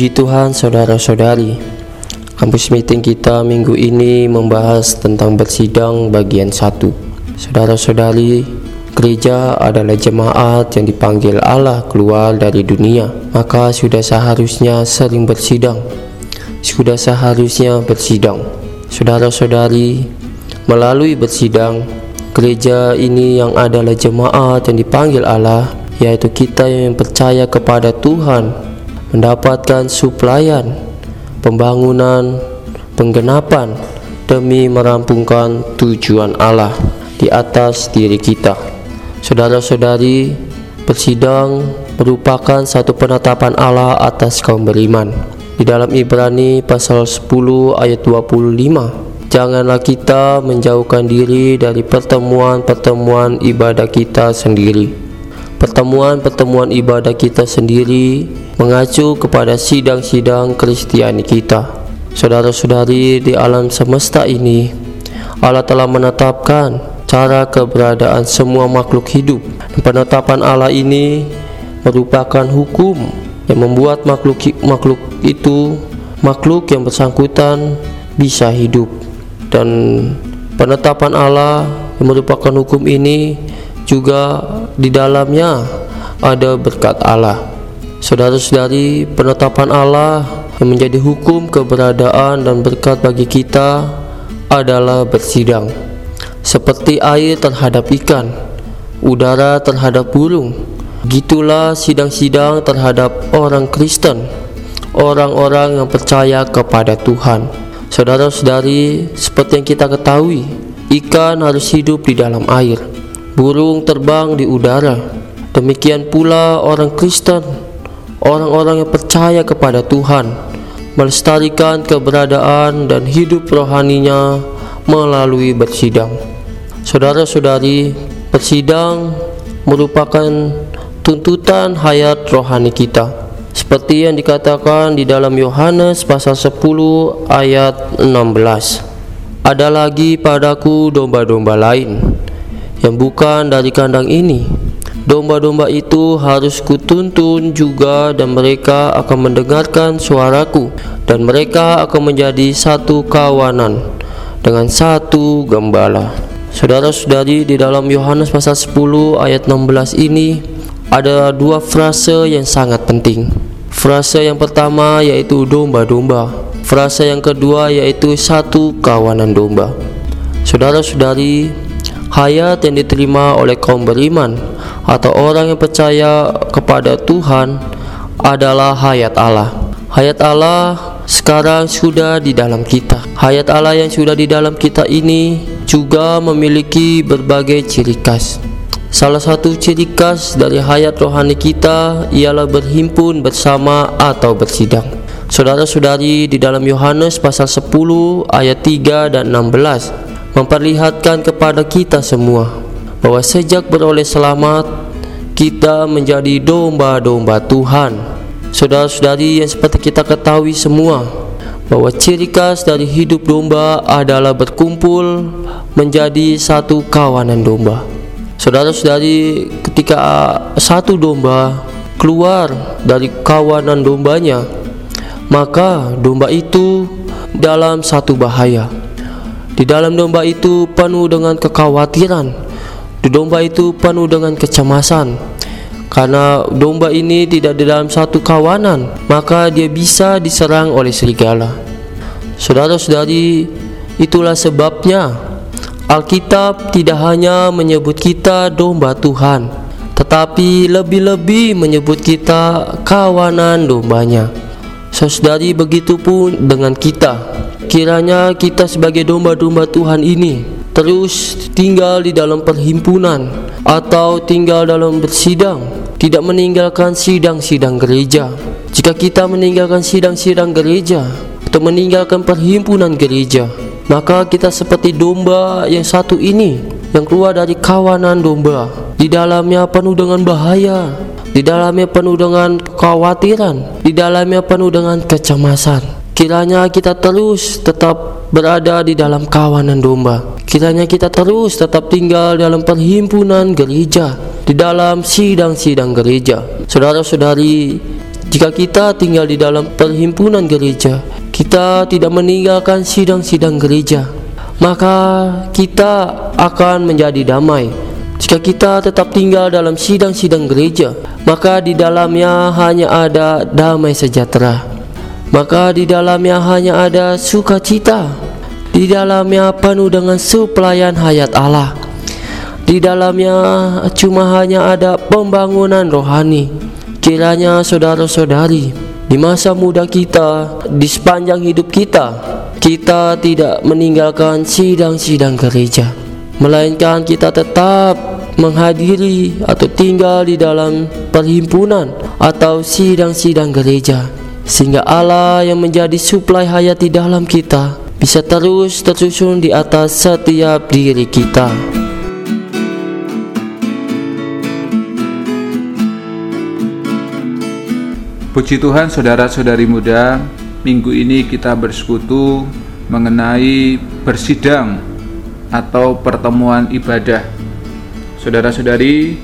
Puji Tuhan saudara-saudari. Kampus meeting kita minggu ini membahas tentang bersidang bagian 1 Saudara-saudari Gereja adalah jemaat yang dipanggil Allah keluar dari dunia. Maka sudah seharusnya sering bersidang. Sudah seharusnya bersidang. Saudara-saudari Melalui bersidang Gereja ini yang adalah jemaat yang dipanggil Allah Yaitu kita yang percaya kepada Tuhan mendapatkan suplaian pembangunan penggenapan demi merampungkan tujuan Allah di atas diri kita. Saudara-saudari, persidang merupakan satu penetapan Allah atas kaum beriman. Di dalam Ibrani pasal 10 ayat 25, janganlah kita menjauhkan diri dari pertemuan-pertemuan ibadah kita sendiri pertemuan-pertemuan ibadah kita sendiri mengacu kepada sidang-sidang Kristiani kita. Saudara-saudari di alam semesta ini, Allah telah menetapkan cara keberadaan semua makhluk hidup. Penetapan Allah ini merupakan hukum yang membuat makhluk makhluk itu makhluk yang bersangkutan bisa hidup dan penetapan Allah yang merupakan hukum ini juga di dalamnya ada berkat Allah. Saudara-saudari, penetapan Allah yang menjadi hukum keberadaan dan berkat bagi kita adalah bersidang. Seperti air terhadap ikan, udara terhadap burung, gitulah sidang-sidang terhadap orang Kristen, orang-orang yang percaya kepada Tuhan. Saudara-saudari, seperti yang kita ketahui, ikan harus hidup di dalam air burung terbang di udara. Demikian pula orang Kristen, orang-orang yang percaya kepada Tuhan, melestarikan keberadaan dan hidup rohaninya melalui bersidang. Saudara-saudari, bersidang merupakan tuntutan hayat rohani kita. Seperti yang dikatakan di dalam Yohanes pasal 10 ayat 16. Ada lagi padaku domba-domba lain yang bukan dari kandang ini. Domba-domba itu harus kutuntun juga dan mereka akan mendengarkan suaraku dan mereka akan menjadi satu kawanan dengan satu gembala. Saudara-saudari di dalam Yohanes pasal 10 ayat 16 ini ada dua frase yang sangat penting. Frase yang pertama yaitu domba-domba. Frase yang kedua yaitu satu kawanan domba. Saudara-saudari, hayat yang diterima oleh kaum beriman atau orang yang percaya kepada Tuhan adalah hayat Allah. Hayat Allah sekarang sudah di dalam kita. Hayat Allah yang sudah di dalam kita ini juga memiliki berbagai ciri khas. Salah satu ciri khas dari hayat rohani kita ialah berhimpun bersama atau bersidang. Saudara-saudari di dalam Yohanes pasal 10 ayat 3 dan 16 memperlihatkan kepada kita semua bahwa sejak beroleh selamat kita menjadi domba-domba Tuhan. Saudara-saudari yang seperti kita ketahui semua bahwa ciri khas dari hidup domba adalah berkumpul menjadi satu kawanan domba. Saudara-saudari ketika satu domba keluar dari kawanan dombanya maka domba itu dalam satu bahaya di dalam domba itu penuh dengan kekhawatiran. Di domba itu penuh dengan kecemasan. Karena domba ini tidak di dalam satu kawanan, maka dia bisa diserang oleh serigala. Saudara-saudari, itulah sebabnya Alkitab tidak hanya menyebut kita domba Tuhan, tetapi lebih-lebih menyebut kita kawanan dombanya. Saudari begitu pun dengan kita Kiranya kita sebagai domba-domba Tuhan ini terus tinggal di dalam perhimpunan atau tinggal dalam bersidang, tidak meninggalkan sidang-sidang gereja. Jika kita meninggalkan sidang-sidang gereja atau meninggalkan perhimpunan gereja, maka kita seperti domba yang satu ini yang keluar dari kawanan domba. Di dalamnya penuh dengan bahaya, di dalamnya penuh dengan kekhawatiran, di dalamnya penuh dengan kecemasan. Kiranya kita terus tetap berada di dalam kawanan domba. Kiranya kita terus tetap tinggal dalam perhimpunan gereja, di dalam sidang-sidang gereja. Saudara-saudari, Jika kita tinggal di dalam perhimpunan gereja, kita tidak meninggalkan sidang-sidang gereja, maka kita akan menjadi damai. Jika kita tetap tinggal dalam sidang-sidang gereja, maka di dalamnya hanya ada damai sejahtera. Maka di dalamnya hanya ada sukacita. Di dalamnya penuh dengan suplayan hayat Allah. Di dalamnya cuma hanya ada pembangunan rohani. Kiranya saudara-saudari di masa muda kita, di sepanjang hidup kita, kita tidak meninggalkan sidang-sidang gereja, melainkan kita tetap menghadiri atau tinggal di dalam perhimpunan atau sidang-sidang gereja, sehingga Allah yang menjadi suplai hayat di dalam kita bisa terus tersusun di atas setiap diri kita. Puji Tuhan saudara-saudari muda Minggu ini kita bersekutu mengenai bersidang atau pertemuan ibadah Saudara-saudari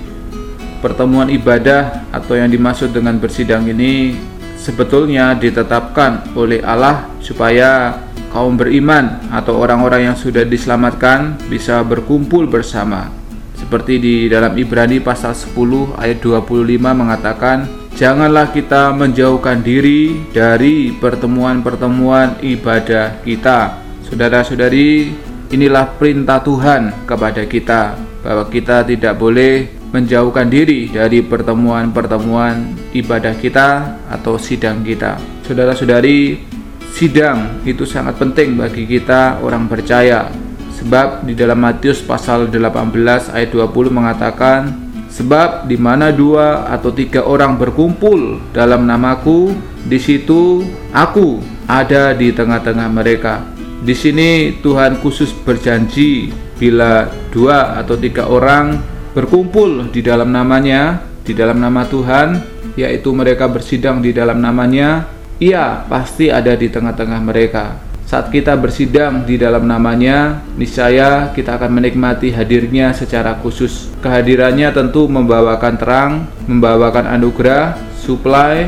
pertemuan ibadah atau yang dimaksud dengan bersidang ini sebetulnya ditetapkan oleh Allah supaya kaum beriman atau orang-orang yang sudah diselamatkan bisa berkumpul bersama seperti di dalam Ibrani pasal 10 ayat 25 mengatakan janganlah kita menjauhkan diri dari pertemuan-pertemuan ibadah kita. Saudara-saudari, inilah perintah Tuhan kepada kita bahwa kita tidak boleh menjauhkan diri dari pertemuan-pertemuan ibadah kita atau sidang kita. Saudara-saudari, sidang itu sangat penting bagi kita orang percaya. Sebab di dalam Matius pasal 18 ayat 20 mengatakan Sebab di mana dua atau tiga orang berkumpul dalam namaku, di situ aku ada di tengah-tengah mereka. Di sini Tuhan khusus berjanji bila dua atau tiga orang berkumpul di dalam namanya, di dalam nama Tuhan, yaitu mereka bersidang di dalam namanya, ia pasti ada di tengah-tengah mereka. Saat kita bersidang di dalam namanya, niscaya kita akan menikmati hadirnya secara khusus. Kehadirannya tentu membawakan terang, membawakan anugerah, suplai,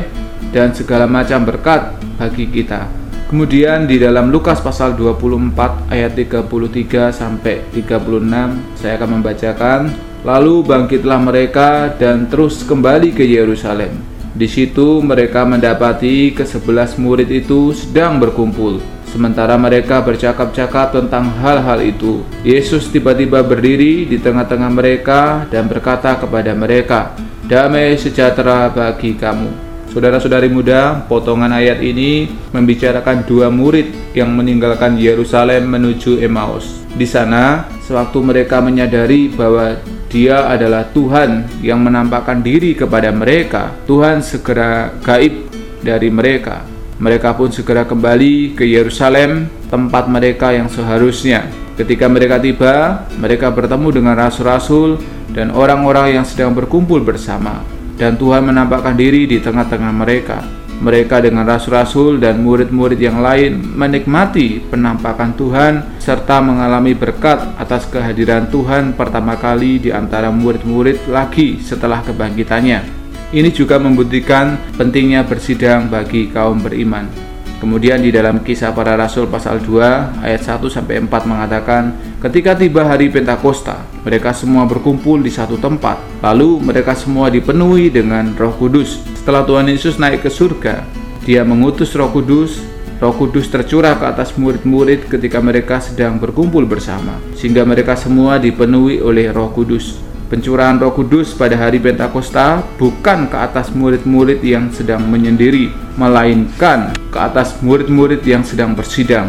dan segala macam berkat bagi kita. Kemudian di dalam Lukas pasal 24 ayat 33 sampai 36 saya akan membacakan Lalu bangkitlah mereka dan terus kembali ke Yerusalem. Di situ mereka mendapati kesebelas murid itu sedang berkumpul. Sementara mereka bercakap-cakap tentang hal-hal itu, Yesus tiba-tiba berdiri di tengah-tengah mereka dan berkata kepada mereka, "Damai sejahtera bagi kamu." Saudara-saudari muda, potongan ayat ini membicarakan dua murid yang meninggalkan Yerusalem menuju Emmaus. Di sana, sewaktu mereka menyadari bahwa Dia adalah Tuhan yang menampakkan diri kepada mereka, Tuhan segera gaib dari mereka mereka pun segera kembali ke Yerusalem, tempat mereka yang seharusnya. Ketika mereka tiba, mereka bertemu dengan rasul-rasul dan orang-orang yang sedang berkumpul bersama. Dan Tuhan menampakkan diri di tengah-tengah mereka. Mereka dengan rasul-rasul dan murid-murid yang lain menikmati penampakan Tuhan serta mengalami berkat atas kehadiran Tuhan pertama kali di antara murid-murid lagi setelah kebangkitannya. Ini juga membuktikan pentingnya bersidang bagi kaum beriman. Kemudian di dalam kisah para rasul pasal 2 ayat 1 sampai 4 mengatakan, ketika tiba hari Pentakosta, mereka semua berkumpul di satu tempat. Lalu mereka semua dipenuhi dengan Roh Kudus. Setelah Tuhan Yesus naik ke surga, Dia mengutus Roh Kudus Roh Kudus tercurah ke atas murid-murid ketika mereka sedang berkumpul bersama, sehingga mereka semua dipenuhi oleh Roh Kudus. Pencurahan Roh Kudus pada hari Pentakosta bukan ke atas murid-murid yang sedang menyendiri, melainkan ke atas murid-murid yang sedang bersidang.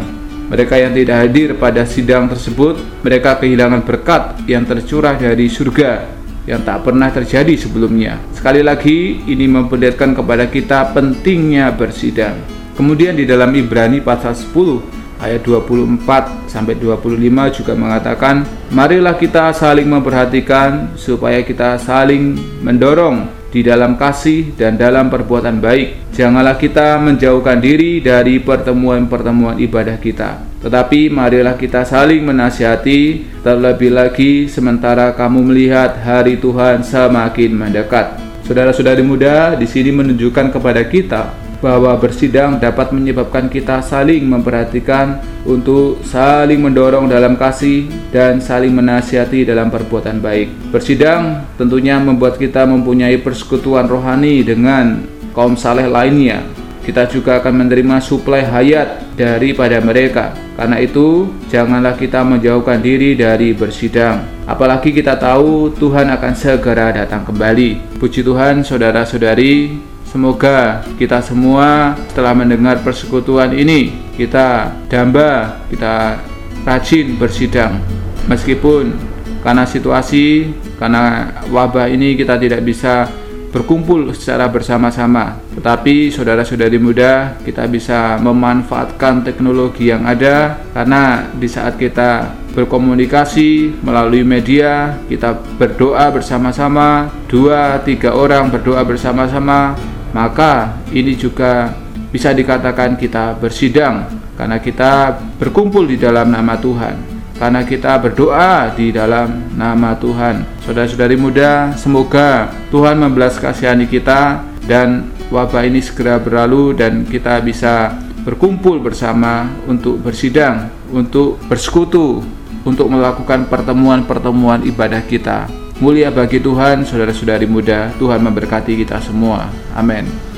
Mereka yang tidak hadir pada sidang tersebut, mereka kehilangan berkat yang tercurah dari surga yang tak pernah terjadi sebelumnya. Sekali lagi, ini memperlihatkan kepada kita pentingnya bersidang. Kemudian di dalam Ibrani pasal 10 ayat 24 sampai 25 juga mengatakan, "Marilah kita saling memperhatikan supaya kita saling mendorong di dalam kasih dan dalam perbuatan baik. Janganlah kita menjauhkan diri dari pertemuan-pertemuan ibadah kita, tetapi marilah kita saling menasihati, terlebih lagi sementara kamu melihat hari Tuhan semakin mendekat." Saudara-saudari muda, di sini menunjukkan kepada kita bahwa bersidang dapat menyebabkan kita saling memperhatikan untuk saling mendorong dalam kasih dan saling menasihati dalam perbuatan baik. Bersidang tentunya membuat kita mempunyai persekutuan rohani dengan kaum saleh lainnya. Kita juga akan menerima suplai hayat daripada mereka. Karena itu, janganlah kita menjauhkan diri dari bersidang. Apalagi kita tahu Tuhan akan segera datang kembali. Puji Tuhan, saudara-saudari, Semoga kita semua setelah mendengar persekutuan ini. Kita damba, kita rajin bersidang. Meskipun karena situasi, karena wabah ini kita tidak bisa berkumpul secara bersama-sama. Tetapi saudara-saudari muda, kita bisa memanfaatkan teknologi yang ada. Karena di saat kita berkomunikasi melalui media, kita berdoa bersama-sama, dua tiga orang berdoa bersama-sama, maka ini juga bisa dikatakan kita bersidang karena kita berkumpul di dalam nama Tuhan. Karena kita berdoa di dalam nama Tuhan. Saudara-saudari muda semoga Tuhan membelas kasihani kita dan wabah ini segera berlalu dan kita bisa berkumpul bersama untuk bersidang untuk bersekutu untuk melakukan pertemuan-pertemuan ibadah kita Mulia bagi Tuhan, saudara-saudari muda. Tuhan memberkati kita semua. Amin.